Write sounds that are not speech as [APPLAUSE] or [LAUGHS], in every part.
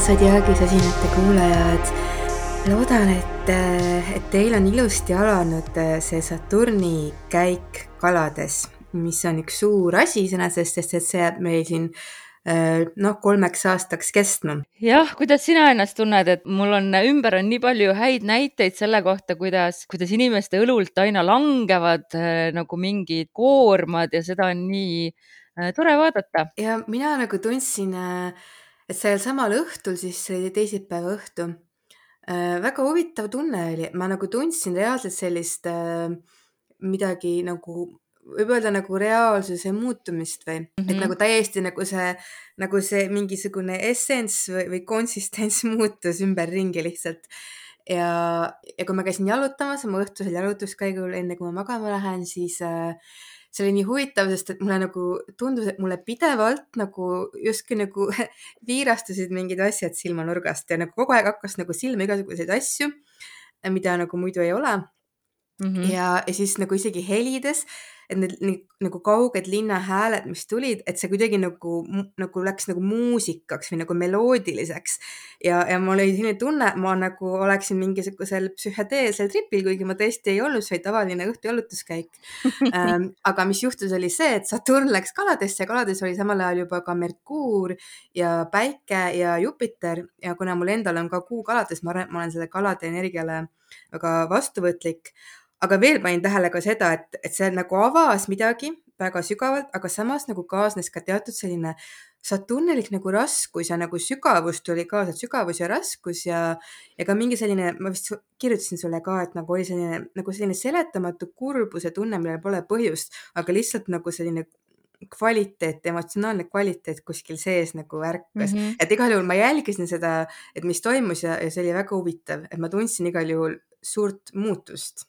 sosinate kuulajad. loodan, et, et teil on ilusti alanud see Saturni käik kalades, mis on üks suur asi iseenesest, sest et see jääb meil siin noh, kolmeks aastaks kestma. jah, kuidas sina ennast tunned, et mul on ümber on nii palju häid näiteid selle kohta, kuidas, kuidas inimeste õlult aina langevad äh, nagu mingid koormad ja seda on nii äh, tore vaadata. ja mina nagu tundsin äh, et sellel samal õhtul, siis see oli teisipäeva õhtu äh,, väga huvitav tunne oli, ma nagu tundsin reaalselt sellist äh, midagi nagu, võib öelda nagu reaalsuse muutumist või mm, -hmm. et mhm. nagu täiesti nagu see, nagu see mingisugune essents või, või konsistents [LAUGHS] muutus ümberringi lihtsalt ja, ja kui ma käisin jalutamas oma õhtusel jalutuskäigul, enne kui ma magama lähen, siis äh, see oli nii huvitav, sest et mulle nagu tundus, et mulle pidevalt nagu justkui nagu [LAUGHS] viirastusid mingid asjad silmanurgast ja nagu kogu aeg hakkas nagu silma igasuguseid asju, mida nagu muidu ei ole mm. -hmm. ja, ja siis nagu isegi helides et need nagu kauged linnahääled, mis tulid, et see kuidagi nagu, nagu läks nagu muusikaks või nagu meloodiliseks. ja, ja mul oli selline tunne, et ma nagu oleksin mingisugusel psühhedeelsel tripil, kuigi ma tõesti ei olnud, see oli tavaline õhtu jalutuskäik [LAUGHS] ähm, aga mis juhtus, oli see, et Saturn läks kaladesse kalades oli samal ajal juba ka Merkuur ja Päike ja Jupiter ja kuna mul endal on ka kuu kalades, ma olen selle kalade energiale väga vastuvõtlik aga veel panin tähele ka seda, et, et see nagu avas midagi väga sügavalt, aga samas nagu kaasnes ka teatud selline saturnalik nagu raskus ja nagu sügavus tuli kaasa, sügavus ja raskus ja, ja ka mingi selline, ma vist kirjutasin sulle ka, et nagu oli selline nagu selline seletamatu kurbuse tunne, millel pole põhjust, aga lihtsalt nagu selline kvaliteet, emotsionaalne kvaliteet kuskil sees nagu ärkas mm, -hmm. et igal juhul ma jälgisin seda, et mis toimus ja, ja see oli väga huvitav, et ma tundsin igal juhul suurt muutust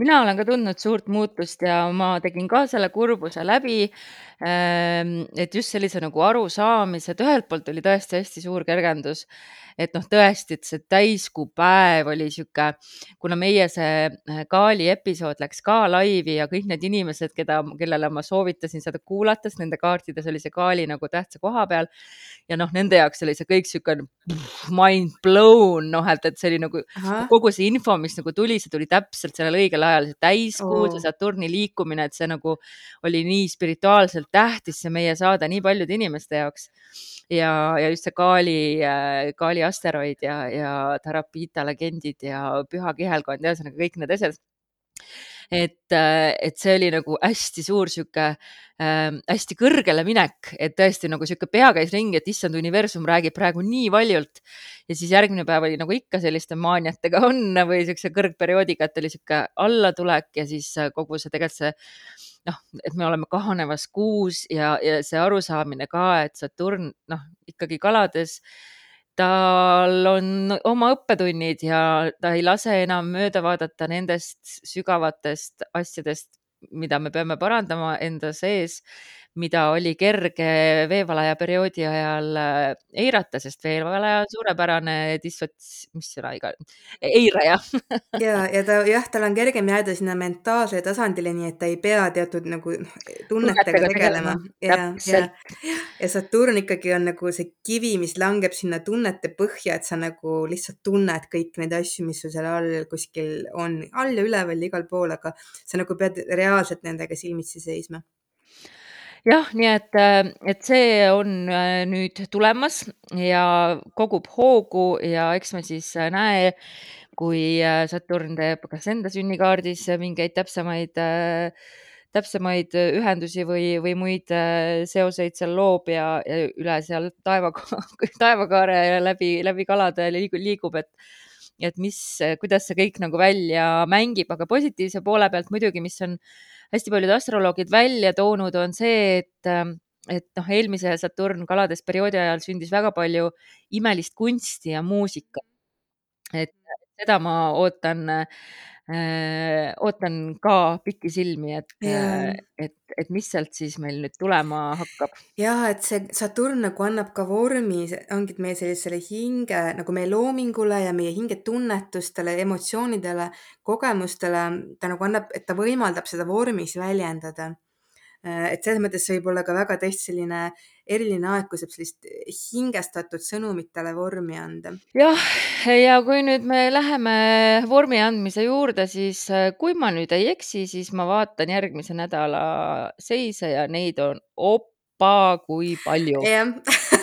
mina olen ka tundnud suurt muutust ja ma tegin ka selle kurbuse läbi. Ehm, et just sellise nagu arusaamise, et ühelt poolt oli tõesti hästi suur kergendus, et noh, tõesti, et see täiskuu päev oli sihuke, kuna meie see Kaali episood läks ka laivi ja kõik need inimesed, keda, kellele ma soovitasin seda kuulata, sest nende kaartides oli see Kaali nagu tähtsa koha peal ja noh, nende jaoks oli see kõik sihuke mind blown, noh, et, et see oli nagu Aha. kogu see info, mis nagu tuli, see tuli täpselt sellel õigel ajal, see täiskuu oh., see Saturni liikumine, et see nagu oli nii spirituaalselt tähtis, see meie saade nii paljude inimeste jaoks. ja, ja just see Kaali, Kaali asteroid ja, ja Tharapita legendid ja püha kihelkond, ühesõnaga kõik need asjad et, äh, et see oli nagu hästi suur sihuke äh, hästi kõrgele minek, et tõesti nagu sihuke pea käis ringi, et issand, universum räägib praegu nii valjult. ja siis järgmine päev oli nagu ikka selliste maaniatega [LAUGHS] on või siukse kõrgperioodiga, et oli sihuke allatulek ja siis äh, kogu see tegelikult see noh, et me oleme kahanevas kuus ja, ja see arusaamine ka, et Saturn noh, ikkagi kalades tal on oma õppetunnid ja ta ei lase enam mööda vaadata nendest sügavatest asjadest, mida me peame parandama enda sees mida oli kerge veevalaja perioodi ajal äh, eirata, sest veevalaja on suurepärane dissots-, mis sõna iga, eiraja [LAUGHS] ja, ja ta jah, tal on kergem jääda sinna mentaalsele tasandile, nii et ta ei pea teatud nagu noh, tunnetega tegelema. ja, ja, ja Saturn ikkagi on nagu see kivi, mis langeb sinna tunnete põhja, et sa nagu lihtsalt tunned kõiki neid asju, mis sul seal all kuskil on, all ja üleval ja igal pool, aga sa nagu pead reaalselt nendega silmitsi seisma jah, nii et, äh, et see on äh, nüüd tulemas ja kogub hoogu ja eks me siis äh, näe, kui Saturn teeb kas enda sünnikaardis mingeid täpsemaid täpsemaid ühendusi või, või muid seoseid seal loob ja, ja üle seal taeva, [LAUGHS] taevakaare läbi, läbi kalade liigub, liigub, et et mis, kuidas see kõik nagu välja mängib, aga positiivse poole pealt muidugi, mis on hästi paljud astroloogid välja toonud, on see, et et noh, eelmise Saturn kalades perioodi ajal sündis väga palju imelist kunsti ja muusikat. et seda ma ootan äh, ootan ka pikisilmi, et yeah., et, et mis sealt siis meil nüüd tulema hakkab. ja et see Saturn nagu annab ka vormi, ongi meie sellisele hinge nagu meie loomingule ja meie hinge tunnetustele, emotsioonidele, kogemustele, ta nagu annab, et ta võimaldab seda vormis väljendada Äh, et selles mõttes see võib olla ka väga tõesti selline eriline aeg, kus saab sellist hingestatud sõnumitele vormi anda. jah, ja kui nüüd me läheme vormi andmise juurde, siis äh, kui ma nüüd ei eksi, siis ma vaatan järgmise nädala seise ja neid on opa kui palju. jah [LAUGHS]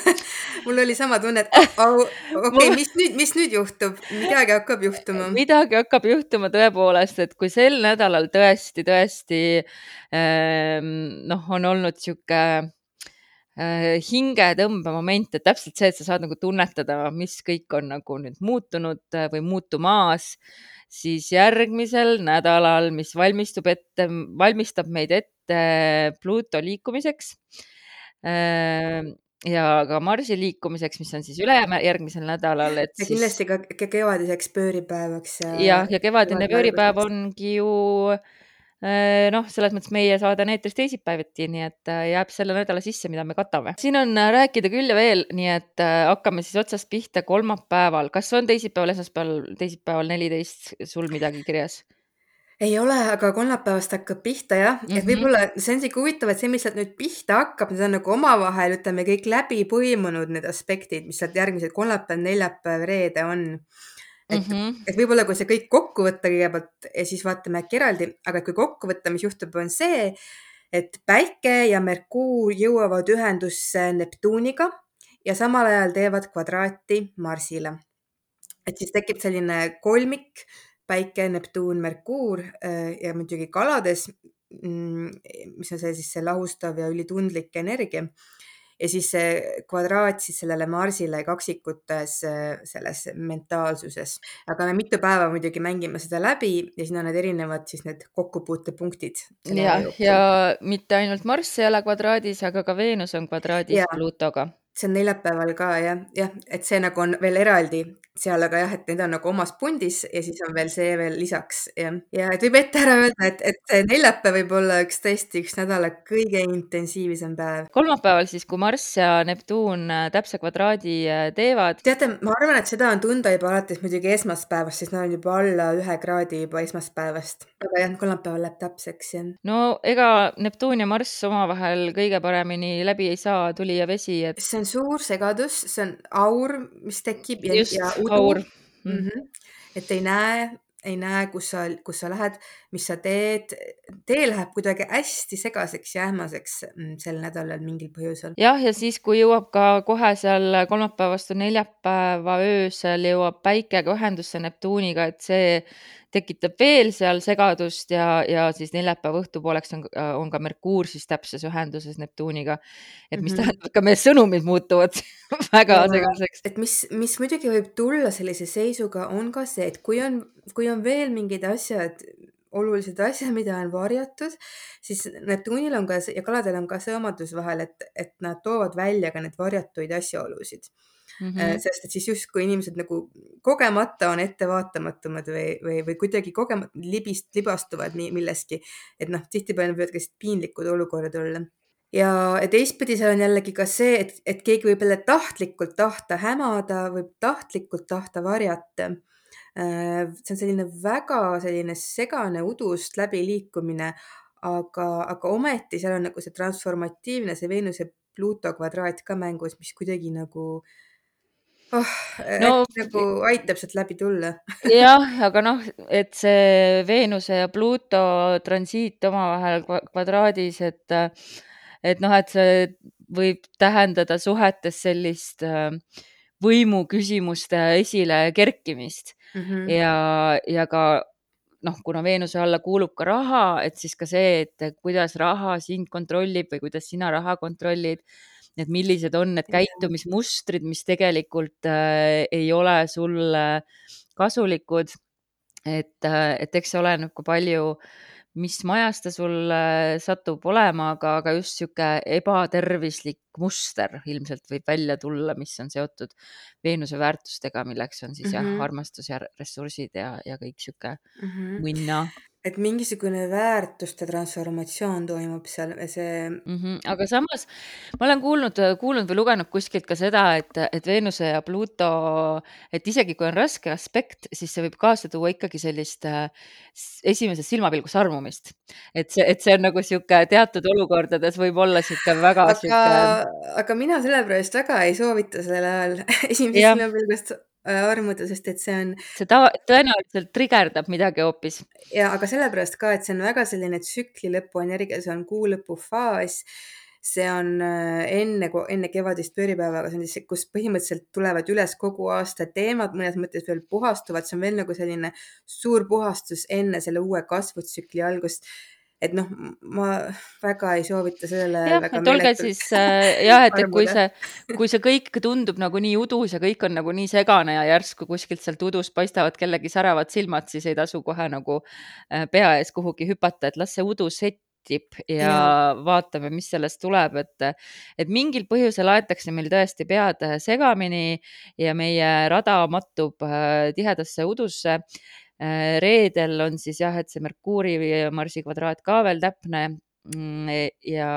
mul oli sama tunne, et [LAUGHS] oh, okei okay, mis nüüd, mis nüüd juhtub, midagi hakkab juhtuma. [LAUGHS] midagi hakkab juhtuma tõepoolest, et kui sel nädalal tõesti, tõesti ähm, noh, on olnud sihuke hingetõmbemoment, et täpselt see, et sa saad nagu tunnetada, mis kõik on nagu nüüd muutunud äh, või muutumas, siis järgmisel nädalal, mis valmistub ette, valmistab meid ette Pluto liikumiseks äh, ja ka Marsi liikumiseks, mis on siis ülejärgmisel nädalal, et ja siis. kindlasti ka kevadiseks pööripäevaks. jah, ja kevadine pööripäev ongi ju äh, noh, selles mõttes meie saade on eetris teisipäeviti, nii et äh, jääb selle nädala sisse, mida me katame. siin on äh, rääkida küll ja veel, nii et hakkame siis otsast pihta kolmapäeval. kas on teisipäeval, esmaspäeval, teisipäeval neliteist sul midagi kirjas? ei ole, aga kolmapäevast hakkab pihta jah mm, -hmm. et mhm. võib-olla see on sihuke huvitav, et see, mis sealt nüüd pihta hakkab, need on nagu omavahel, ütleme kõik läbi põimunud, need aspektid, mis sealt järgmised kolmapäev, neljapäev, reede on. Et mm, -hmm. et võib-olla kui see kõik kokku võtta kõigepealt ja siis vaatame äkki eraldi, aga kui kokku võtta, mis juhtub, on see, et Päike ja Merkuur jõuavad ühendusse Neptuuniga ja samal ajal teevad kvadraati Marsile. et siis tekib selline kolmik Päike, Neptuun, Merkuur äh, ja muidugi kalades, mm, mis on see siis see lahustav ja ülitundlik energia. Ja siis see kvadraat siis sellele Marsile kaksikutes äh, selles mentaalsuses. aga me mitu päeva muidugi mängime seda läbi ja siin on need erinevad siis need kokkupuutepunktid. ja, ja mitte ainult Marss ei ole kvadraadis, aga ka Veenus on kvadraadis. Pluutoga see on neljapäeval ka jah, jah, et see nagu on veel eraldi seal, aga jah, et need on nagu omas pundis ja siis on veel see veel lisaks jah. ja et võib ette ära öelda, et, et see neljapäev võib olla üks tõesti üks nädala kõige intensiivsem päev. kolmapäeval siis, kui Marss ja Neptuun äh, täpse kvadraadi äh, teevad. teate, ma arvan, et seda on tunda juba alates muidugi esmaspäevast, sest nad on juba alla ühe kraadi juba esmaspäevast. aga jah, kolmapäeval läheb täpseks jah. no ega Neptuun ja Marss omavahel kõige paremini läbi ei saa, tuli ja vesi, et. see on suur segadus, see on aur, mis tekib ja, ja aur mm. -hmm. et ei näe, ei näe, kus sa, kus sa lähed, mis sa teed. tee läheb kuidagi hästi segaseks ja ähmaseks mm, sel nädalal mingil põhjusel. jah, ja siis, kui jõuab ka kohe seal kolmapäevast neljapäeva öösel jõuab päikega ühendusse Neptuuniga, et see tekitab veel seal segadust ja, ja siis neljapäeva õhtupooleks on, on ka Merkuur siis täpses ühenduses Neptuuniga. et mis mm -hmm. tähendab, ka meie sõnumid muutuvad [LAUGHS] väga ja, segaseks. et mis, mis muidugi võib tulla sellise seisuga, on ka see, et kui on, kui on veel mingid asjad, olulised asjad, mida on varjatud, siis Neptuunil on ka ja kaladel on ka see omadus vahel, et, et nad toovad välja ka need varjatuid asjaolusid mm. -hmm. sest et siis justkui inimesed nagu kogemata on ettevaatamatumad või, või, või kuidagi kogemata libist, libastuvad nii milleski, et noh, tihtipeale võivad ka piinlikud olukorrad olla ja teistpidi seal on jällegi ka see, et, et keegi võib jälle tahtlikult tahta hämada, võib tahtlikult tahta varjata. Äh, see on selline väga selline segane udust läbiliikumine, aga, aga ometi seal on nagu see transformatiivne, see Veenuse Pluuto kvadraat ka mängus, mis kuidagi nagu oh, no, nagu aitab sealt läbi tulla. [LAUGHS] Jah, aga noh, et see Veenuse ja Pluuto transiit omavahel kvadraadis, et et noh, et see võib tähendada suhetes sellist äh, võimuküsimuste esile kerkimist mm -hmm. ja, ja ka noh, kuna Veenuse alla kuulub ka raha, et siis ka see, et kuidas raha sind kontrollib või kuidas sina raha kontrollid et millised on need käitumismustrid, mis tegelikult äh, ei ole sulle kasulikud. et, äh, et eks see oleneb ka palju, mis majas ta sul äh, satub olema, aga, aga just sihuke ebatervislik muster ilmselt võib välja tulla, mis on seotud Veenuse väärtustega, milleks on siis mm -hmm. jah, mhm. armastus ja ressursid ja, ja kõik sihuke mm -hmm. munna et mingisugune väärtuste transformatsioon toimub seal, see mm. -hmm. aga samas ma olen kuulnud, kuulnud või lugenud kuskilt ka seda, et, et Veenuse ja Pluto, et isegi kui on raske aspekt, siis see võib kaasa tuua ikkagi sellist äh, esimesest silmapilgust armumist. et see, et see on nagu sihuke teatud olukordades võib olla sihuke väga aga sihuke..., aga mina sellepärast väga ei soovita sellel ajal [LAUGHS] esimesest silmapilgust armuda, sest et see on. see ta tõenäoliselt trigerdab midagi hoopis. ja, aga sellepärast ka, et see on väga selline tsükli lõpuenergia, see on kuu lõpufaas. see on äh, enne, enne kevadist pööripäeva, see on siis, kus põhimõtteliselt tulevad üles kogu aasta teemad, mõnes mõttes veel puhastuvad, see on veel nagu selline suur puhastus enne selle uue kasvutsükli algust et noh, ma väga ei soovita sellele jah, et olge siis äh, jah, et, et kui see, kui see kõik tundub nagu nii udus ja kõik on nagu nii segane ja järsku kuskilt sealt udust paistavad kellegi säravad silmad, siis ei tasu kohe nagu äh, pea ees kuhugi hüpata, et las see udu settib ja, ja vaatame, mis sellest tuleb, et, et mingil põhjusel aetakse meil tõesti pead segamini ja meie rada mattub äh, tihedasse udusse reedel on siis jah, et see Merkuuri Marsi kvadraat ka veel täpne mm, e, ja,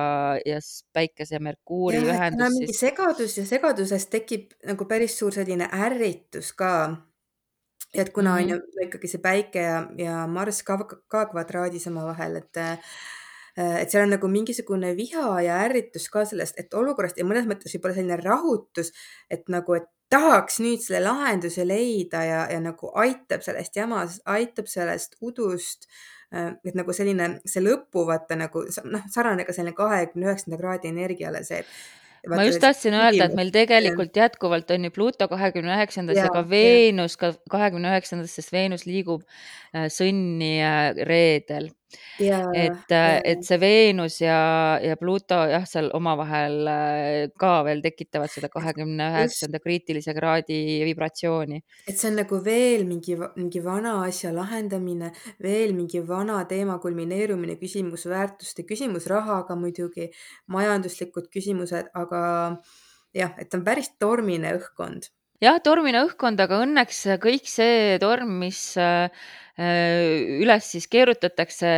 ja päikese ja Merkuuri jah, ühendus. mingi siis... segadus ja segadusest tekib nagu päris suur selline ärritus ka. et kuna on mm -hmm. ju ikkagi see päike ja, ja Marss ka, ka kvadraadis omavahel, et et seal on nagu mingisugune viha ja ärritus ka sellest, et olukorrast ja mõnes mõttes võib-olla selline rahutus, et nagu, et tahaks nüüd selle lahenduse leida ja, ja nagu aitab sellest jamast, aitab sellest udust. Äh, et nagu selline, see lõpu vaata nagu noh, sarnane ka selline kahekümne üheksanda kraadi energiale, see ma just tahtsin öelda, et meil tegelikult jätkuvalt on ju Pluto kahekümne üheksandas ja, ja ka Veenus ka kahekümne üheksandas, sest Veenus liigub äh, sõnni äh, reedel et, äh, et see Veenus ja, ja Pluto jah, seal omavahel äh, ka veel tekitavad seda kahekümne üheksanda kriitilise kraadi vibratsiooni. et see on nagu veel mingi, mingi vana asja lahendamine, veel mingi vana teema kulmineerumine, küsimus väärtuste küsimus, rahaga muidugi, majanduslikud küsimused, aga jah, et on päris tormine õhkkond jah, tormine õhkkond, aga õnneks kõik see torm, mis äh, äh, üles siis keerutatakse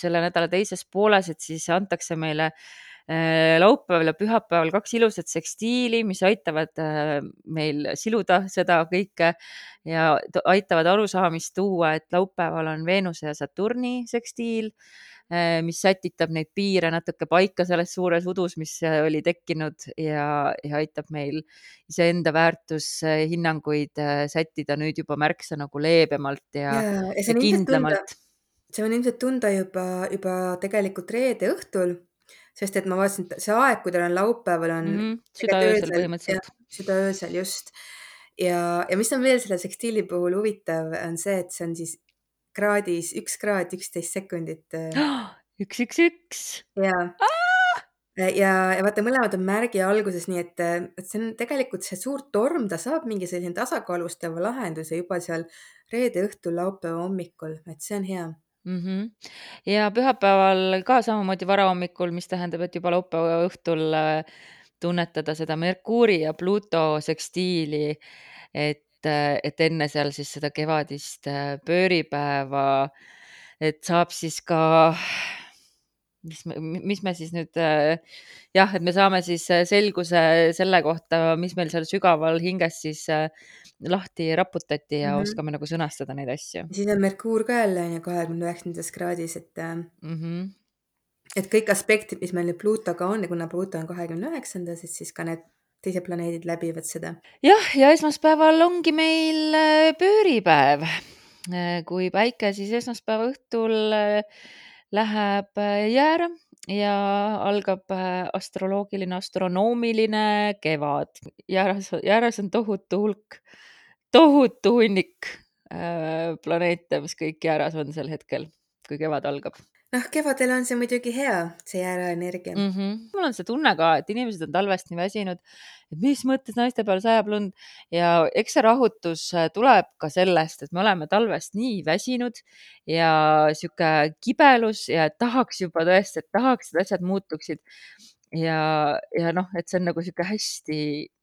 selle nädala teises pooles, et siis antakse meile äh, laupäeval ja pühapäeval kaks ilusat sekstiili, mis aitavad meil siluda seda kõike ja aitavad arusaamist tuua, et laupäeval on Veenuse ja Saturni sekstiil. Äh, mis sätitab neid piire natuke paika selles suures udus, mis äh, oli tekkinud ja, ja aitab meil iseenda väärtushinnanguid äh, sättida nüüd juba märksa nagu leebemalt ja, ja, ja, ja kindlamalt. see on ilmselt tunda juba, juba tegelikult reede õhtul, sest et ma vaatasin, et see aeg, kui tal on laupäeval, on mm -hmm, südaöösel põhimõtteliselt. südaöösel just ja, ja mis on veel selle sekstiili puhul huvitav, on see, et see on siis kraadis üks kraad, üksteist sekundit. [GASPS] Äh. üks, üks, üks. ja ah!, ja, ja vaata, mõlemad on märgi alguses, nii et, äh, et see on tegelikult see suur torm, ta saab mingi selline tasakaalustava lahenduse juba seal reede õhtul, laupäeva hommikul, et see on hea mm. -hmm. ja pühapäeval ka samamoodi varahommikul, mis tähendab, et juba laupäeva õhtul äh, tunnetada seda Merkuuri ja Pluto sekstiili, et et, enne seal siis seda kevadist äh, pööripäeva, et saab siis ka, mis mis me siis nüüd äh, jah, et me saame siis äh, selguse selle kohta, mis meil seal sügaval hinges siis lahti raputati ja mm -hmm. oskame nagu sõnastada neid asju. siis on Merkuur ka jälle on ju kahekümne üheksandas kraadis, et mm. -hmm et kõik aspektid, mis meil nüüd Pluutoga on ja kuna Pluuto on kahekümne üheksandas, et siis ka need teised planeedid läbivad seda. jah, ja esmaspäeval ongi meil äh, pööripäev. Äh, kui päike siis esmaspäeva õhtul äh, läheb jäära ja algab astroloogiline, astronoomiline kevad. jääras, jääras on tohutu hulk, tohutu hunnik planeete, mis kõik jääras on sel hetkel, kui kevad algab noh, kevadel on see muidugi hea, see jääraenergia mm. -hmm. mul on see tunne ka, et inimesed on talvest nii väsinud, et mis mõttes naiste peal sajab lund ja eks see rahutus äh, tuleb ka sellest, et me oleme talvest nii väsinud ja sihuke kibelus ja tahaks juba tõesti, et tahaks, et asjad muutuksid. ja, ja noh, et see on nagu sihuke hästi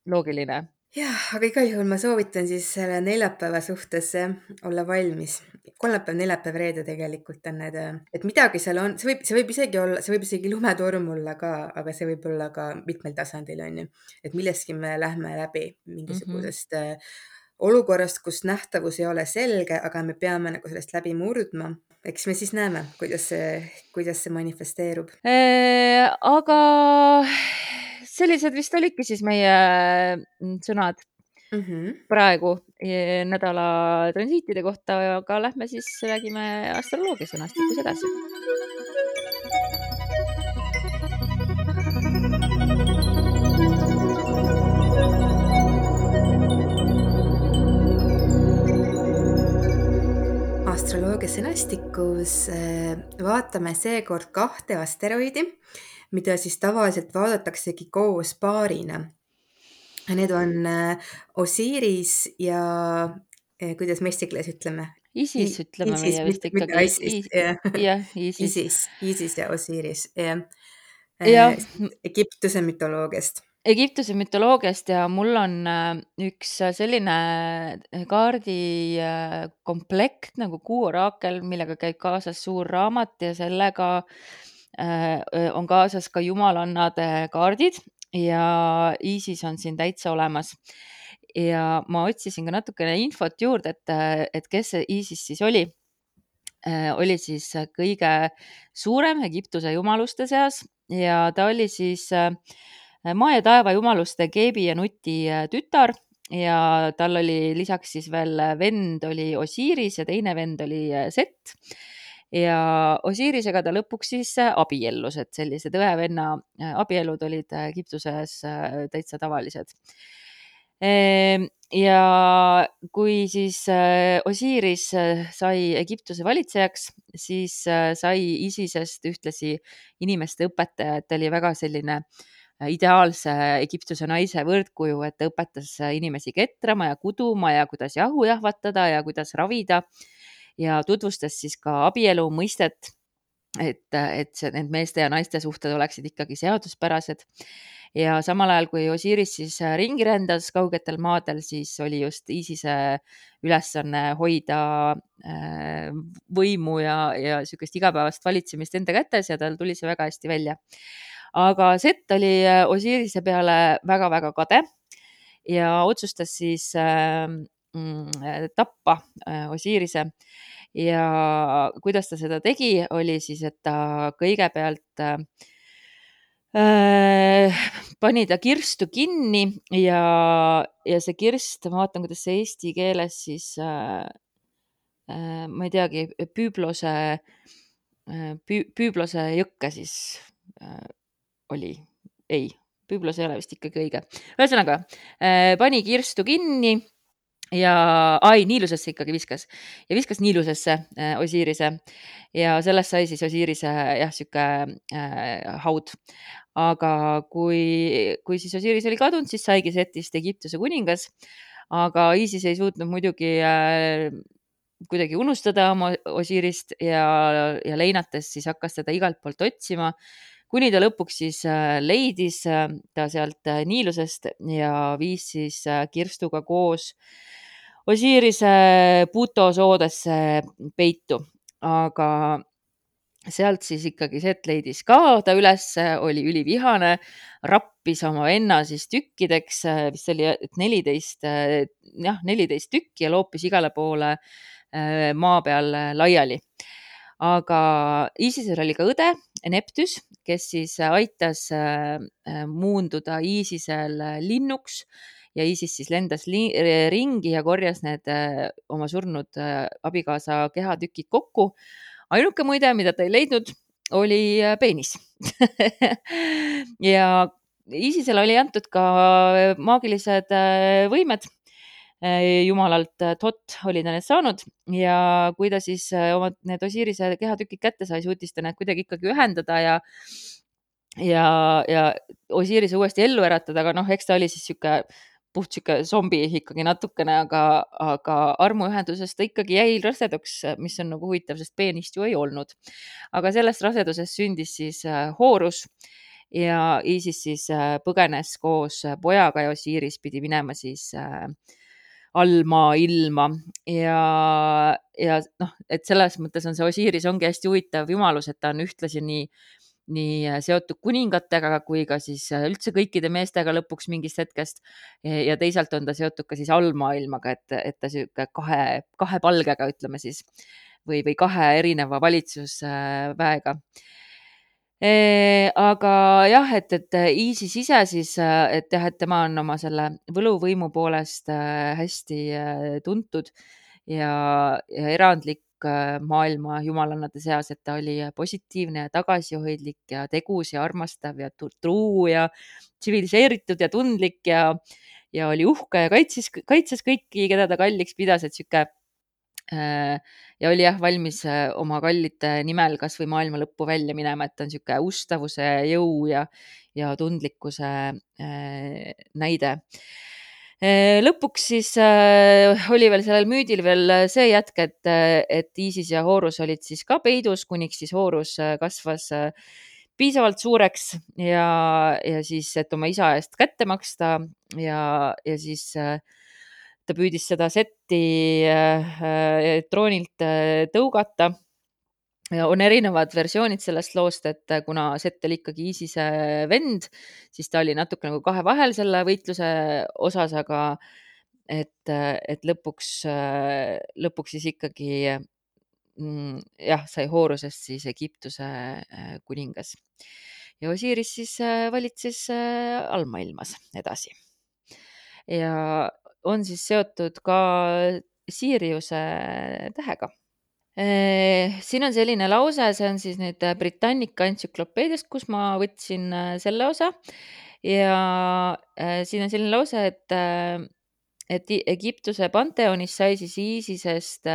loogiline jah, aga igal juhul ma soovitan siis selle neljapäeva suhtes olla valmis. kolmapäev, neljapäev, reede tegelikult on need, eh, et midagi seal on, see võib, see võib isegi olla, see võib isegi lumetorm olla ka, aga see võib olla ka mitmel tasandil on ju. et millestki me lähme läbi mingisugusest mm -hmm. olukorrast, kus nähtavus ei ole selge, aga me peame nagu sellest läbi murdma. eks me siis näeme, kuidas see, kuidas see manifesteerub äh,. aga sellised vist olidki siis meie mm, sõnad mm -hmm. praegu e, nädala transiitide kohta, aga lähme siis räägime astroloogia sõnastikus edasi. astroloogia sõnastikus e, vaatame seekord kahte asteroidi mida siis tavaliselt vaadataksegi koos paarina. Need on äh, Osiris ja äh, kuidas me eesti keeles ütleme? ISIS ütleme ISIS, meie vist ikkagi. ISIS, jah, ISIS, ISIS ja Osiris, jah ja.. Äh, Egiptuse mütoloogiast Egiptuse mütoloogiast ja mul on üks selline kaardi komplekt nagu Kuu oraakel, millega käib kaasas suur raamat ja sellega on kaasas ka jumalannade kaardid ja ISIS on siin täitsa olemas. ja ma otsisin ka natukene infot juurde, et, et kes see ISIS siis oli. Äh, oli siis kõige suurem Egiptuse jumaluste seas ja ta oli siis äh, maa ja taeva jumaluste Geebi ja Nuti tütar ja tal oli lisaks siis veel vend oli Osiris ja teine vend oli Set ja Osirisega ta lõpuks siis äh, abiellus, et sellised õe-venna äh, abiellud olid äh, Egiptuses täitsa tavalised. Ehm, ja kui siis Osiris sai Egiptuse valitsejaks, siis sai ISISest ühtlasi inimeste õpetaja, et ta oli väga selline ideaalse Egiptuse naise võrdkuju, et ta õpetas inimesi ketrama ja kuduma ja kuidas jahu jahvatada ja kuidas ravida ja tutvustas siis ka abielu mõistet, et, et see, need meeste ja naiste suhted oleksid ikkagi seaduspärased. ja samal ajal, kui Osiris siis ringi rändas kaugetel maadel, siis oli just ISISe ülesanne hoida äh, võimu ja, ja niisugust igapäevast valitsemist enda kätes ja tal tuli see väga hästi välja. aga Sett oli äh, Osirise peale väga-väga kade ja otsustas siis äh, tappa äh, Osirise ja kuidas ta seda tegi, oli siis, et ta kõigepealt äh, pani ta kirstu kinni ja, ja see kirst, ma vaatan, kuidas see eesti keeles siis äh,, äh, ma ei teagi, püüblose äh,, püüblose jõkke siis äh, oli, ei, püüblos ei ole vist ikkagi õige. ühesõnaga äh, pani kirstu kinni ja ai, Niilusesse ikkagi viskas ja viskas Niilusesse äh, Osirise ja sellest sai siis Osirise jah, sihuke äh, haud. aga kui, kui siis Osiris oli kadunud, siis saigi Setist Egiptuse kuningas. aga ISIS ei suutnud muidugi äh, kuidagi unustada oma Osirist ja, ja leinates siis hakkas teda igalt poolt otsima kuni ta lõpuks siis äh, leidis äh, ta sealt Niilusest ja viis siis kirstuga koos äh, Osirise Puto soodesse peitu, aga sealt siis ikkagi Set leidis ka ta ülesse, oli ülivihane, rappis oma venna siis tükkideks, vist oli neliteist, jah, neliteist tükki ja loopis igale poole äh, maa peal laiali. aga ISISel oli ka õde, Neptüs, kes siis aitas äh, muunduda ISISel linnuks ja ISIS siis lendas ringi ja korjas need äh, oma surnud äh, abikaasa kehatükid kokku. ainuke muide, mida ta ei leidnud, oli äh, peenis [LAUGHS] ja ISISele oli antud ka maagilised võimed jumalalt Tot oli ta need saanud ja kui ta siis oma need Osirise kehatükid kätte sai, suutis ta need kuidagi ikkagi ühendada ja ja, ja Osirise uuesti ellu äratada, aga noh, eks ta oli siis sihuke puht sihuke zombi ikkagi natukene, aga, aga armuühenduses ta ikkagi jäi raseduks, mis on nagu huvitav, sest peenist ju ei olnud. aga sellest rasedusest sündis siis äh, Horus ja Iisis siis äh, põgenes koos pojaga ja Osiris pidi minema siis äh, allmaailma ja, ja noh, et selles mõttes on see Osiris ongi hästi huvitav jumalus, et ta on ühtlasi nii nii äh, seotud kuningatega kui ka siis äh, üldse kõikide meestega lõpuks mingist hetkest. ja teisalt on ta seotud ka siis allmaailmaga, et, et ta sihuke kahe, kahe palgega, ütleme siis või, või kahe erineva valitsusväega aga jah, et, et ISIS ise siis, et jah, et tema on oma selle võluvõimu poolest hästi tuntud ja, ja erandlik Äh, maailma jumalannade seas, et ta oli positiivne ja tagasihoidlik ja tegus ja armastav ja truu ja tsiviliseeritud ja tundlik ja, ja oli uhke ja kaitses, kaitses kõiki, keda ta kalliks pidas, et sihuke äh, ja oli jah valmis äh, oma kallite nimel kasvõi maailma lõppu välja minema, et ta on niisugune ustavuse, jõu ja, ja tundlikkuse näide. Äh, lõpuks siis äh, oli veel sellel müüdil veel see jätk, et, et Iisis ja Horus olid siis ka peidus, kuniks siis Horus äh, kasvas piisavalt suureks ja, ja siis, et oma isa eest kätte maksta ja, ja siis ta püüdis seda setti troonilt tõugata on erinevad versioonid sellest loost, et äh, kuna Sett oli ikkagi ISISe vend, siis ta oli natuke nagu kahe vahel selle võitluse osas, aga et, äh, et lõpuks, äh, lõpuks siis ikkagi mm, jah, sai Horusest siis Egiptuse kuningas ja Osiris siis valitses allmaailmas edasi. ja on siis seotud ka Siiriuse tähega. Äh, siin on selline lause, see on siis nüüd Britannica entsüklopeediast, kus ma võtsin äh, selle osa. Ja siin on selline lause, et, et Egiptuse panteonis sai siis Iisisest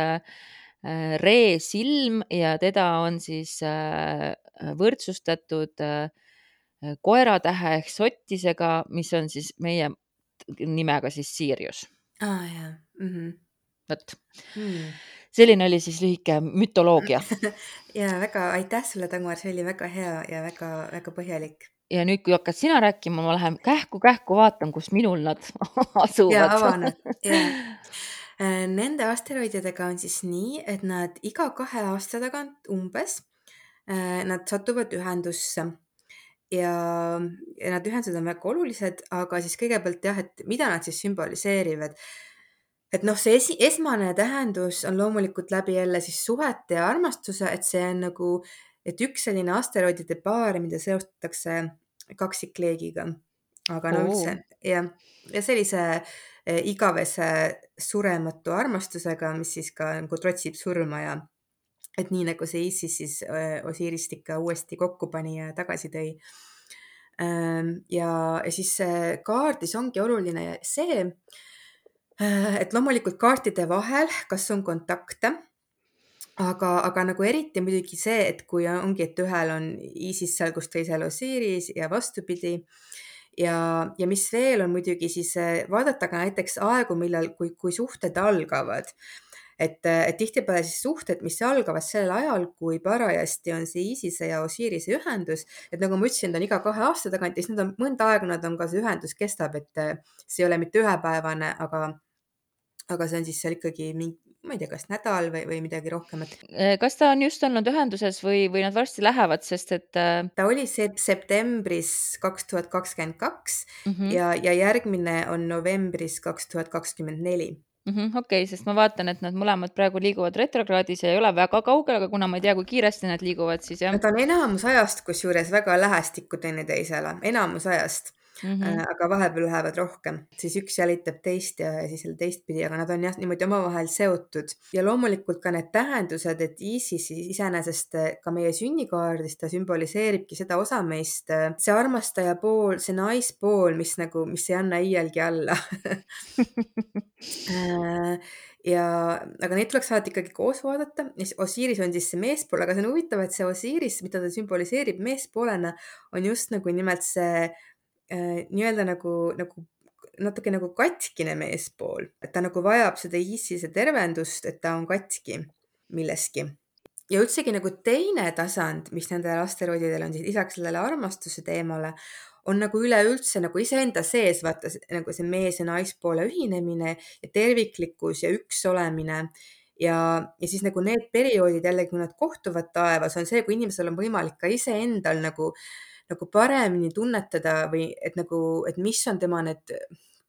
Re silm ja teda on siis võrdsustatud koeratähe ehk sottisega, mis on siis meie nimega siis Sirius. aa ah, jaa mm -hmm.. vot. Hmm. Selline oli siis lühike mütoloogia. [LAUGHS] Ja väga aitäh sulle, Dagmar, see oli väga hea ja väga-väga põhjalik. ja nüüd, kui hakkad sina rääkima, ma lähen kähku-kähku vaatan, kus minul nad [LAUGHS] asuvad. äh, Nende asteroididega on siis nii, et nad iga kahe aasta tagant umbes, äh, nad satuvad ühendusse ja, ja need ühendused on väga olulised, aga siis kõigepealt jah, et mida nad siis sümboliseerivad et noh, see esi, esmane tähendus on loomulikult läbi jälle siis suhete ja armastuse, et see on nagu, et üks selline asteroidide paar, mida seostatakse kaksikleegiga. aga no üldse jah, ja sellise eh, igavese surematu armastusega, mis siis ka nagu trotsib surma ja et nii nagu see Isis siis eh, Osirist ikka uuesti kokku pani ja tagasi tõi. Ehm, ja, ja siis kaardis ongi oluline see, Äh, et loomulikult kaartide vahel, kas on kontakte, aga, aga nagu eriti muidugi see, et kui ongi, et ühel on ISIS seal, kus teisel Osiris ja vastupidi. ja, ja mis veel on muidugi siis äh, vaadata ka näiteks aegu, millal, kui, kui suhted algavad et, et tihtipeale siis suhted, mis algavad sel ajal, kui parajasti on see ISISe ja Osirise ühendus, et nagu ma ütlesin, ta on iga kahe aasta tagant ja siis nad on mõnda aega, nad on ka see ühendus kestab, et äh, see ei ole mitte ühepäevane, aga aga see on siis seal ikkagi mingi, ma ei tea, kas nädal või, või midagi rohkemat. Äh, kas ta on just olnud ühenduses või, või nad varsti lähevad, sest et äh.... ta oli see septembris kaks tuhat kakskümmend kaks mhm. ja, ja järgmine on novembris kaks tuhat kakskümmend neli -hmm,. okei okay,, sest ma vaatan, et nad mõlemad praegu liiguvad retrokraadis ja ei ole väga kaugel, aga kuna ma ei tea, kui kiiresti nad liiguvad, siis jah. Nad on enamus ajast kusjuures väga lähestikku teineteisele, enamus ajast mm, -hmm. aga vahepeal lähevad rohkem, siis üks jälitab teist ja siis jälle teistpidi, aga nad on jah niimoodi omavahel seotud ja loomulikult ka need tähendused, et ISIS iseenesest äh, ka meie sünnikaardis ta sümboliseeribki seda osa meist, äh, see armastaja pool, see naispool, mis nagu, mis ei anna iialgi alla [LAUGHS] ja, aga neid tuleks alati ikkagi koos vaadata. Osiris on siis see meespool, aga see on huvitav, et see Osiris, mida ta sümboliseerib meespoolena, on just nagu nimelt see Äh, nii-öelda nagu, nagu natuke nagu katkine meespool, et ta nagu vajab seda Iisise tervendust, et ta on katki milleski. ja üldsegi nagu teine tasand, mis nendel asteroididel on siis lisaks sellele armastuse teemale, on nagu üleüldse nagu iseenda sees, vaata nagu see mees ja naispoole ühinemine ja terviklikkus ja üks olemine. Ja, ja siis nagu need perioodid jällegi, kui nad kohtuvad taevas, on see, kui inimesel on võimalik ka iseendal nagu, nagu paremini tunnetada või et nagu, et mis on tema need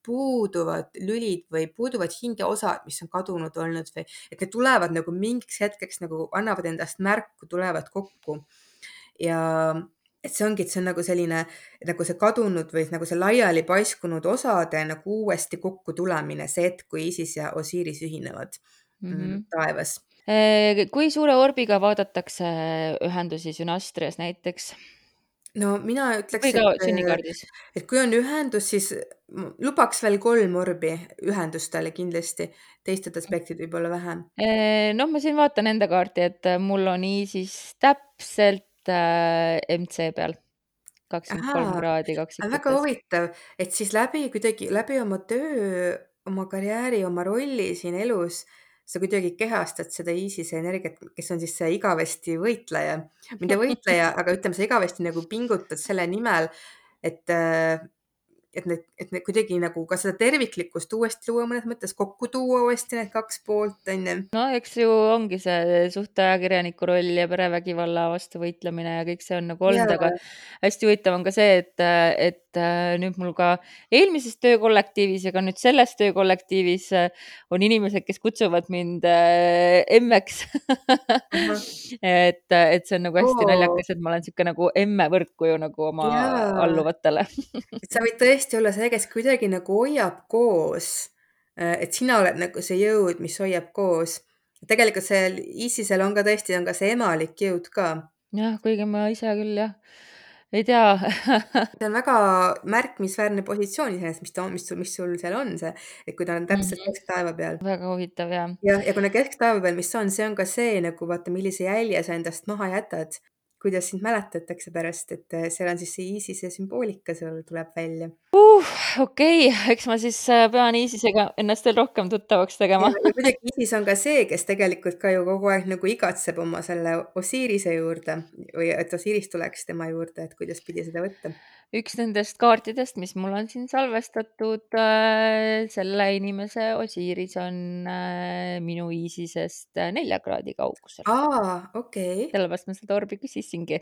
puuduvad lülid või puuduvad hingeosad, mis on kadunud olnud või et need tulevad nagu mingiks hetkeks nagu annavad endast märku, tulevad kokku. ja et see ongi, et see on nagu selline nagu see kadunud või nagu see laiali paiskunud osade nagu uuesti kokku tulemine, see hetk, kui Isis ja Osiris ühinevad mm -hmm. taevas. kui suure orbiga vaadatakse ühendusi sünastrias näiteks? no mina ütleks, ka sünnikaardis? et kui on ühendus, siis lubaks veel kolm orbi ühendustele kindlasti, teised aspektid võib-olla vähem. noh, ma siin vaatan enda kaarti, et mul on ISIS täpselt äh, MC peal, kakskümmend kolm kraadi kaksikutes. väga huvitav, et siis läbi kuidagi läbi oma töö, oma karjääri, oma rolli siin elus sa kuidagi kehastad seda ISISe energiat, kes on siis see igavesti võitleja, mitte võitleja, aga ütleme, sa igavesti nagu pingutad selle nimel, et et need, et need kuidagi nagu ka seda terviklikkust uuesti luua mõnes mõttes, kokku tuua uuesti need kaks poolt, onju. no eks ju ongi see suhteajakirjaniku roll ja perevägivalla vastu võitlemine ja kõik see on nagu olnud, aga hästi huvitav on ka see, et, et äh, nüüd mul ka eelmises töökollektiivis ja ka nüüd selles töökollektiivis äh, on inimesed, kes kutsuvad mind äh, emmeks et, et see on nagu hästi oh. naljakas, et ma olen niisugune nagu emme võrdkuju nagu oma ja. alluvatele sa võid tõesti tõesti olla see, kes kuidagi nagu hoiab koos. Äh, et sina oled nagu see jõud, mis hoiab koos. tegelikult seal ISISel on ka tõesti, on ka see emalik jõud ka. jah, kuigi ma ise küll jah, ei tea [LAUGHS] see on väga märkimisväärne positsioon iseenesest, mis ta on, mis sul, mis sul seal on see, et kui ta on täpselt mm -hmm. kesktaeva peal. väga huvitav ja. ja, ja kuna kesktaeva peal, mis on, see on ka see nagu vaata, millise jälje sa endast maha jätad kuidas sind mäletatakse pärast, et äh, seal on siis see ISISe sümboolika seal tuleb välja uh,. okei okay., eks ma siis äh, pean ISISega ennast veel rohkem tuttavaks tegema. muidugi ISIS on ka see, kes tegelikult ka ju kogu aeg nagu igatseb oma selle Osirise juurde või et Osiris tuleks tema juurde, et kuidas pidi seda võtta üks nendest kaartidest, mis mul on siin salvestatud, äh, selle inimese Osiris on äh, minu ISISest äh, nelja kraadi kaugusel. aa, okei. sellepärast ma seda orbi küsisingi.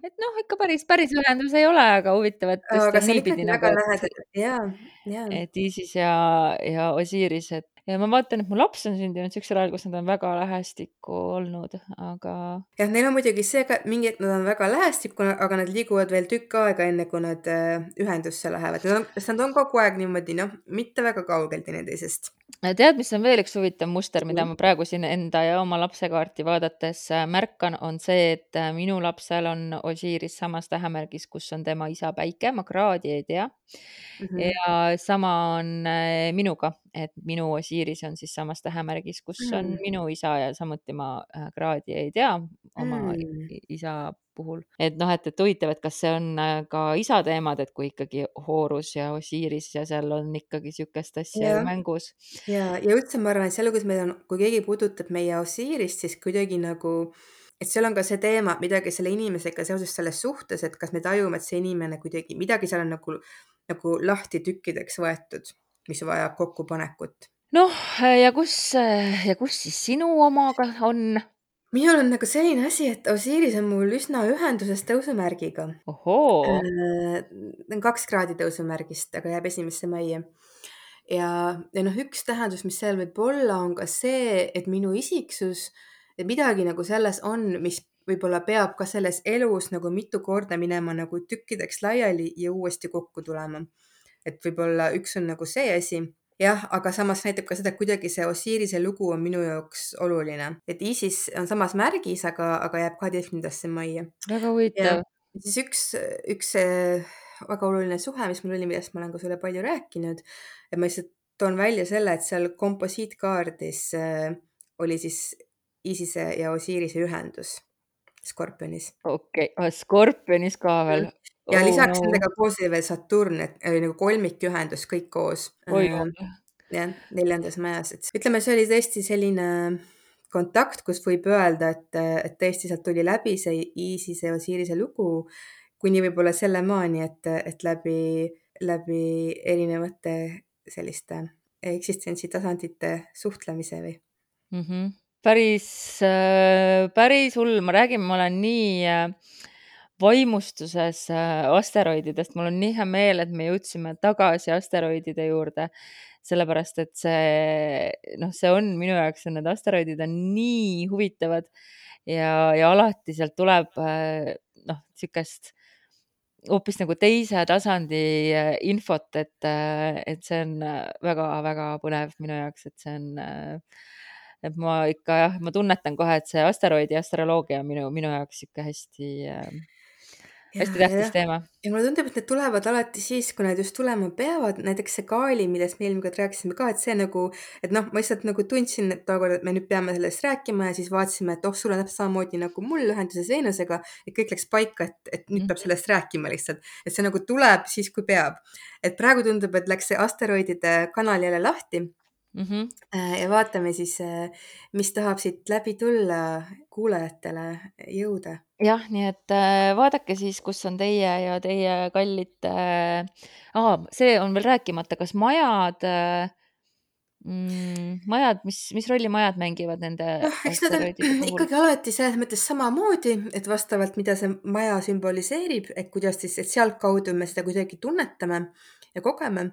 et noh, ikka päris, päris ühendus ei ole, aga huvitav, et aga see on ikkagi väga nagu, lähedal, jaa, jaa. et ISIS ja, ja Osiris, et ja ma vaatan, et mu laps on sündinud siuksel ajal, kus nad on väga lähestikku olnud, aga. jah, neil on muidugi see ka mingi, et nad on väga lähestikku, aga nad liiguvad veel tükk aega, enne kui nad äh, ühendusse lähevad. Nad on, nad on kogu aeg niimoodi, noh, mitte väga kaugel teineteisest. Tead, mis on veel üks huvitav muster, mida ma praegu siin enda ja oma lapse kaarti vaadates äh, märkan, on see, et äh, minu lapsel on Osiris samas tähemärgis, kus on tema isa päike, ma kraadi ei tea mm. -hmm. ja sama on minuga, et minu Osiris on siis samas tähemärgis, kus mm. on minu isa ja samuti ma äh, kraadi ei tea oma mm. isa puhul. et noh, et, et huvitav, et kas see on äh, ka isa teemad, et kui ikkagi Horus ja Osiris ja seal on ikkagi niisugust asja ja. mängus. ja, ja üldse ma arvan, et seal, kus meil on, kui keegi puudutab meie Osirist, siis kuidagi nagu et seal on ka see teema, midagi selle inimesega seoses selles suhtes, et kas me tajume, et see inimene kuidagi, midagi seal on nagu, nagu lahti tükkideks võetud mis vajab kokkupanekut. noh, ja kus, ja kus siis sinu omaga on? Minul on nagu selline asi, et Osiris on mul üsna ühenduses tõusumärgiga. Äh, kaks kraadi tõusumärgist, aga jääb esimesse majja. ja, ja noh, üks tähendus, mis seal võib olla, on ka see, et minu isiksus, et midagi nagu selles on, mis võib-olla peab ka selles elus nagu mitu korda minema nagu tükkideks laiali ja uuesti kokku tulema et võib-olla üks on nagu see asi jah, aga samas näitab ka seda, et kuidagi see Osirise lugu on minu jaoks oluline, et ISIS on samas märgis, aga, aga jääb kaheteistkümnendasse majja. väga huvitav. siis üks, üks äh, väga oluline suhe, mis mul oli, millest ma olen ka sulle palju rääkinud, et ma lihtsalt toon välja selle, et seal komposiitkaardis äh, oli siis ISISe ja Osirise ühendus Skorpionis. okei okay., Skorpionis ka veel ja oh, lisaks no. nendega koos oli veel Saturn, et oli nagu kolmikühendus kõik koos. jah, neljandas majas, et ütleme, see oli tõesti selline kontakt, kus võib öelda, et, et tõesti sealt tuli läbi see Iisise ja Osirise lugu, kuni võib-olla sellemaani, et, et läbi, läbi erinevate selliste eksistentsitasandite suhtlemise või mm? -hmm. päris, päris hull, ma räägin, ma olen nii äh, vaimustuses äh, asteroididest, mul on nii hea meel, et me jõudsime tagasi asteroidide juurde, sellepärast et see, noh, see on minu jaoks, need asteroidid on nii huvitavad ja, ja alati sealt tuleb äh, noh, niisugust hoopis nagu teise tasandi äh, infot, et, et see on väga-väga põnev minu jaoks, et see on et ma ikka jah, ma tunnetan kohe, et see asteroidi astroloogia on minu, minu jaoks ikka hästi hästi tähtis ja, teema. ja mulle tundub, et need tulevad alati siis, kui need just tulema peavad, näiteks see Kaali, millest me eelmine kord rääkisime ka, et see nagu, et noh, ma lihtsalt nagu tundsin tookord, et me nüüd peame sellest rääkima ja siis vaatasime, et oh, sul on täpselt samamoodi nagu mul ühenduses Veenusega, et kõik läks paika, et, et nüüd peab sellest rääkima lihtsalt, et see nagu tuleb siis, kui peab. et praegu tundub, et läks see asteroidide kanal jälle lahti mm. -hmm. ja vaatame siis, äh, mis tahab siit läbi tulla kuulajatele jõuda. jah, nii et äh, vaadake siis, kus on teie ja teie kallid. Ah, see on veel rääkimata, kas majad mm, majad, mis, mis rolli majad mängivad nende noh, eks nad on [CLEARS THROAT] ikkagi alati selles mõttes samamoodi, et vastavalt, mida see maja sümboliseerib, et kuidas siis, et sealtkaudu me seda kuidagi tunnetame ja kogeme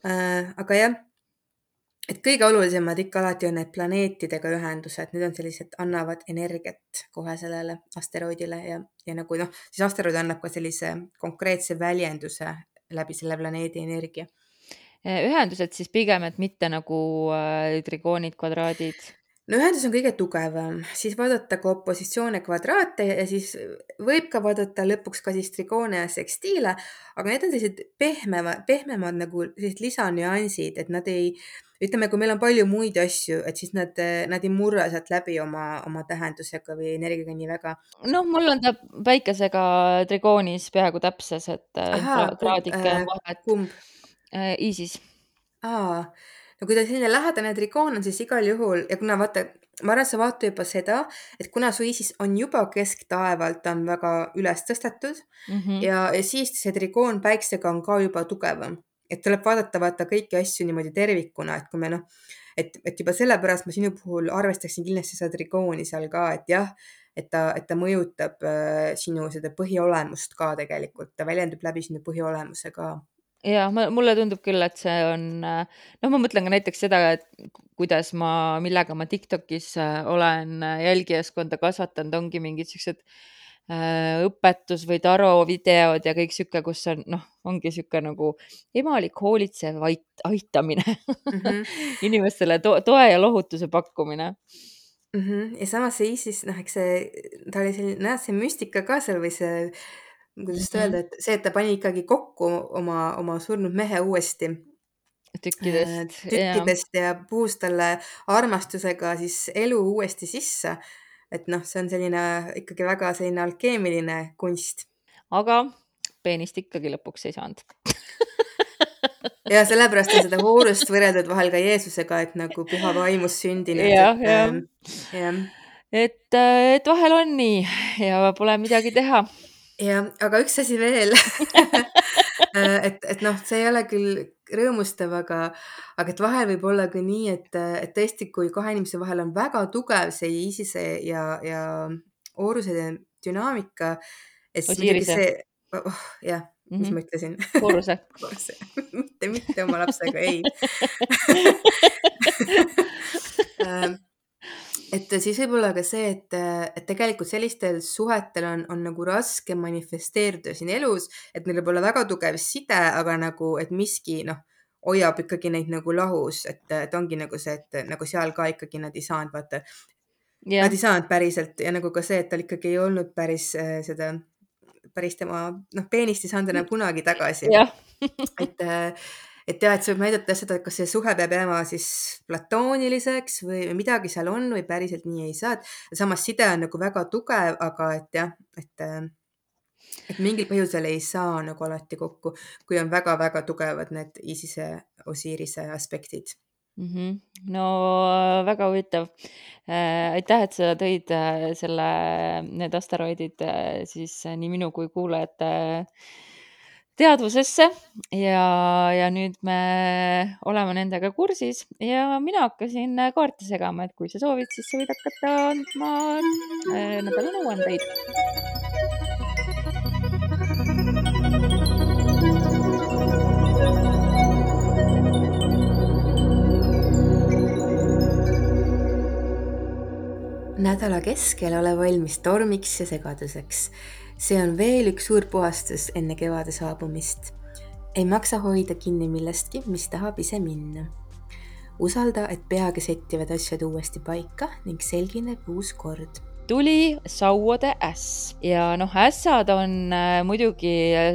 aga jah et kõige olulisemad ikka alati on need planeetidega ühendused, need on sellised, annavad energiat kohe sellele asteroidile ja, ja nagu noh, siis asteroid annab ka sellise konkreetse väljenduse läbi selle planeedi energia. ühendused siis pigem, et mitte nagu äh, trigoonid, kvadraadid? No ühendus on kõige tugevam, siis vaadata ka opositsioone, kvadraate ja siis võib ka vaadata lõpuks ka siis trigoone ja sekstiile, aga need on sellised pehmemad, pehmemad nagu sellised lisanüansid, et nad ei, ütleme, kui meil on palju muid asju, et siis nad, nad ei murra sealt läbi oma, oma tähendusega või energiaga nii väga. noh, mul on ta päikesega trigoonis peaaegu täpses, et kraadike on vahet. kumb? Äh, Iisis. aa no kui ta selline lähedane trikoon on, siis igal juhul ja kuna vaata, ma arvan, et sa vaata juba seda, et kuna su ISIS on juba kesktaevalt, ta on väga üles tõstetud mm -hmm. ja, ja siis see trikoon päiksega on ka juba tugevam, et tuleb vaadata vaata kõiki asju niimoodi tervikuna, et kui me noh, et, et juba sellepärast ma sinu puhul arvestaksin kindlasti seda trikooni seal ka, et jah, et ta, et ta mõjutab äh, sinu seda põhiolemust ka tegelikult, ta väljendub läbi sinu põhiolemuse ka. Jah, ma, mulle tundub küll, et see on, noh, ma mõtlen ka näiteks seda, et kuidas ma, millega ma Tiktokis äh, olen äh, jälgijaskonda kasvatanud, ongi mingid siuksed äh, õpetus või taro videod ja kõik sihuke, kus on noh, ongi sihuke nagu emalik hoolitsev ait, aitamine mm -hmm. [LAUGHS] inimestele to toe ja lohutuse pakkumine mm. -hmm. ja samas see ISIS, noh, eks see, ta oli selline, nojah, see müstika ka seal või see kuidas seda öelda, et see, et ta pani ikkagi kokku oma, oma surnud mehe uuesti tükkidest, äh, tükkidest ja. ja puhus talle armastusega siis elu uuesti sisse. Et noh, see on selline ikkagi väga selline alkeemiline kunst. aga peenist ikkagi lõpuks ei saanud [LAUGHS] ja sellepärast on seda hoorust võrreldud vahel ka Jeesusega, et nagu püha vaimus sündinud. jah, jah. Ähm, et, et vahel on nii ja pole midagi teha jah, aga üks asi veel [LAUGHS] et, et noh, see ei ole küll rõõmustav, aga, aga et vahel võib olla ka nii, et, et tõesti, kui kahe inimese vahel on väga tugev see ISISe ja, ja Ooruse dünaamika, et siis muidugi see oh,, jah mm, -hmm. mis mhm. ma ütlesin? [LAUGHS] Ooruse mitte, mitte oma lapsega, ei [LAUGHS] [LAUGHS] ähm, et siis võib-olla ka see, et, et tegelikult sellistel suhetel on, on nagu raske manifesteeruda siin elus, et neil võib olla väga tugev side, aga nagu, et miski noh, hoiab ikkagi neid nagu lahus, et, et ongi nagu see, et nagu seal ka ikkagi nad ei saanud vaata. Yeah.. Nad ei saanud päriselt ja nagu ka see, et tal ikkagi ei olnud päris äh, seda, päris tema noh, peenist ei saanud enam kunagi tagasi. Yeah. et äh, et jah, et see võib näidata seda, et kas see suhe peab jääma siis platooniliseks või midagi seal on või päriselt nii ei saa, et samas side on nagu väga tugev, aga et jah, et et mingil põhjusel ei saa nagu alati kokku, kui on väga-väga tugevad need ISISe, Osirise aspektid mhmh. no väga huvitav. Äh, aitäh, et sa tõid äh, selle, need asteroidid äh, siis nii minu kui kuulajate teadvusesse ja, ja nüüd me oleme nendega kursis ja mina hakkasin kaarte segama, et kui sa soovid, siis sa võid hakata andma nädala nõuandeid. nädala keskel ole valmis tormiks ja segaduseks. See on veel üks suur puhastus enne kevade saabumist. ei maksa hoida kinni millestki, mis tahab ise minna. usalda, et peagi settivad asjad uuesti paika ning selgineb uus kord tuli sauade äss ja noh, ässad on äh, muidugi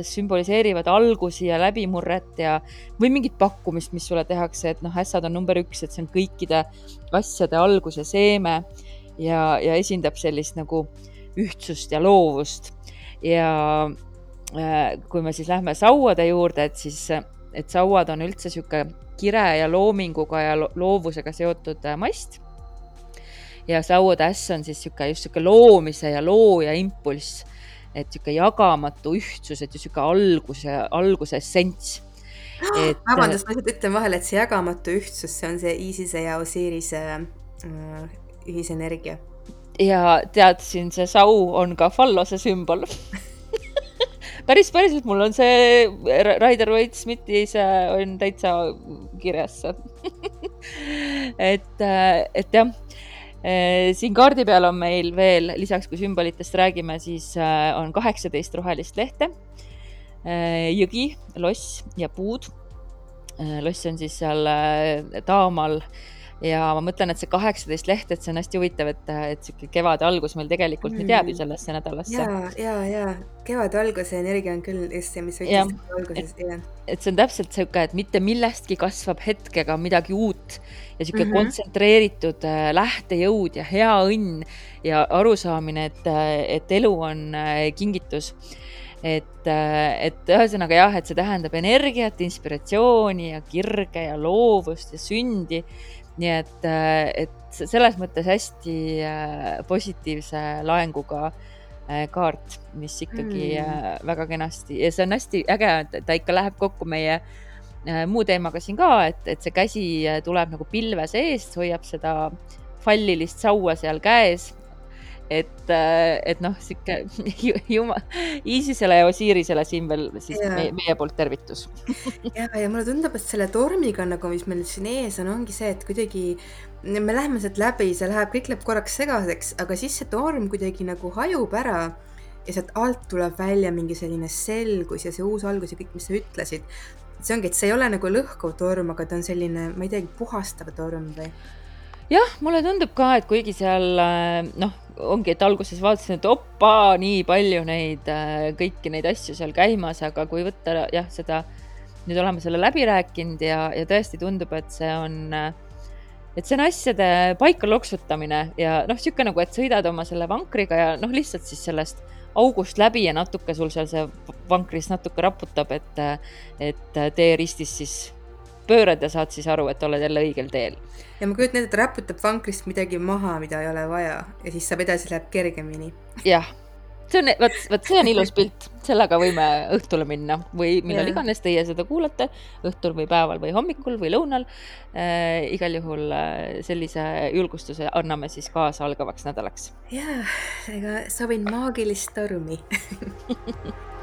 sümboliseerivad algusi ja läbimurret ja või mingit pakkumist, mis sulle tehakse, et noh, ässad on number üks, et see on kõikide asjade algus ja seeme ja, ja esindab sellist nagu ühtsust ja loovust. Ja äh, kui me siis lähme sauade juurde, et siis, et sauad on üldse sihuke kire ja loominguga ja loovusega seotud äh, mast. ja sauade äss on siis sihuke just sihuke loomise ja looja impulss, et sihuke jagamatu ühtsus, et sihuke alguse, alguse essents et.... vabandust, ma lihtsalt ütlen vahele, et see jagamatu ühtsus, see on see Iisise ja Osirise äh, ühisenergia. Ja teadsin, see sau on ka fallose sümbol. Päris päriselt, mul on see Raider Waite Smithi see on täitsa kirjas et, et jah, siin kaardi peal on meil veel lisaks, kui sümbolitest räägime, siis on kaheksateist rohelist lehte, jõgi, loss ja puud. loss on siis seal taamal ja ma mõtlen, et see kaheksateist leht, et see on hästi huvitav, et, et sihuke kevade algus meil tegelikult nüüd jääb ju sellesse nädalasse. ja, ja, ja kevade alguse energia on küll just see, mis võttis alguses, et see on täpselt sihuke, et mitte millestki kasvab hetkega midagi uut. Ja sihuke mm -hmm. kontsentreeritud äh, lähtejõud ja hea õnn ja arusaamine, et, et elu on äh, kingitus. Et, äh, et ühesõnaga jah, et see tähendab energiat, inspiratsiooni ja kirge ja loovust ja sündi nii et, äh, et selles mõttes hästi äh, positiivse laenguga äh, kaart, mis ikkagi mm. väga kenasti ja see on hästi äge, et ta ikka läheb kokku meie muu teemaga siin ka, et, et see käsi tuleb nagu pilve seest, hoiab seda fallilist saua seal käes et, äh, et noh, sihuke [LAUGHS] jumal, Iisisele ja Osirisele siin veel siis ja. meie, meie poolt tervitus [LAUGHS] ja, ja mulle tundub, et selle tormiga nagu, mis meil siin ees on, ongi see, et kuidagi me läheme sealt läbi, see läheb, kõik läheb korraks segaseks, aga siis see torm kuidagi nagu hajub ära ja sealt alt tuleb välja mingi selline selgus ja see uus algus ja kõik, mis sa ütlesid. see ongi, et see ei ole nagu lõhkuv torm, aga ta on selline, ma ei teagi, puhastav torm või jah, mulle tundub ka, et kuigi seal äh, noh, ongi, et alguses vaatasin, et opa, nii palju neid, äh, kõiki neid asju seal käimas, aga kui võtta jah, seda, nüüd oleme selle läbi rääkinud ja, ja tõesti tundub, et see on, äh, et see on asjade paika loksutamine ja noh, niisugune nagu, et sõidad oma selle vankriga ja noh, lihtsalt siis sellest august läbi ja natuke sul seal see vankris natuke raputab, et, et tee ristis siis pöörad ja saad siis aru, et oled jälle õigel teel. ja ma kujutan ette, et raputab vankrist midagi maha, mida ei ole vaja ja siis saab edasi, läheb kergemini. jah, see on, vot, vot see on ilus pilt, sellega võime õhtule minna või millal ja. iganes teie seda kuulate, õhtul või päeval või hommikul või lõunal äh,. igal juhul äh, sellise julgustuse anname siis kaasa algavaks nädalaks. ja, ega soovin maagilist tormi [LAUGHS]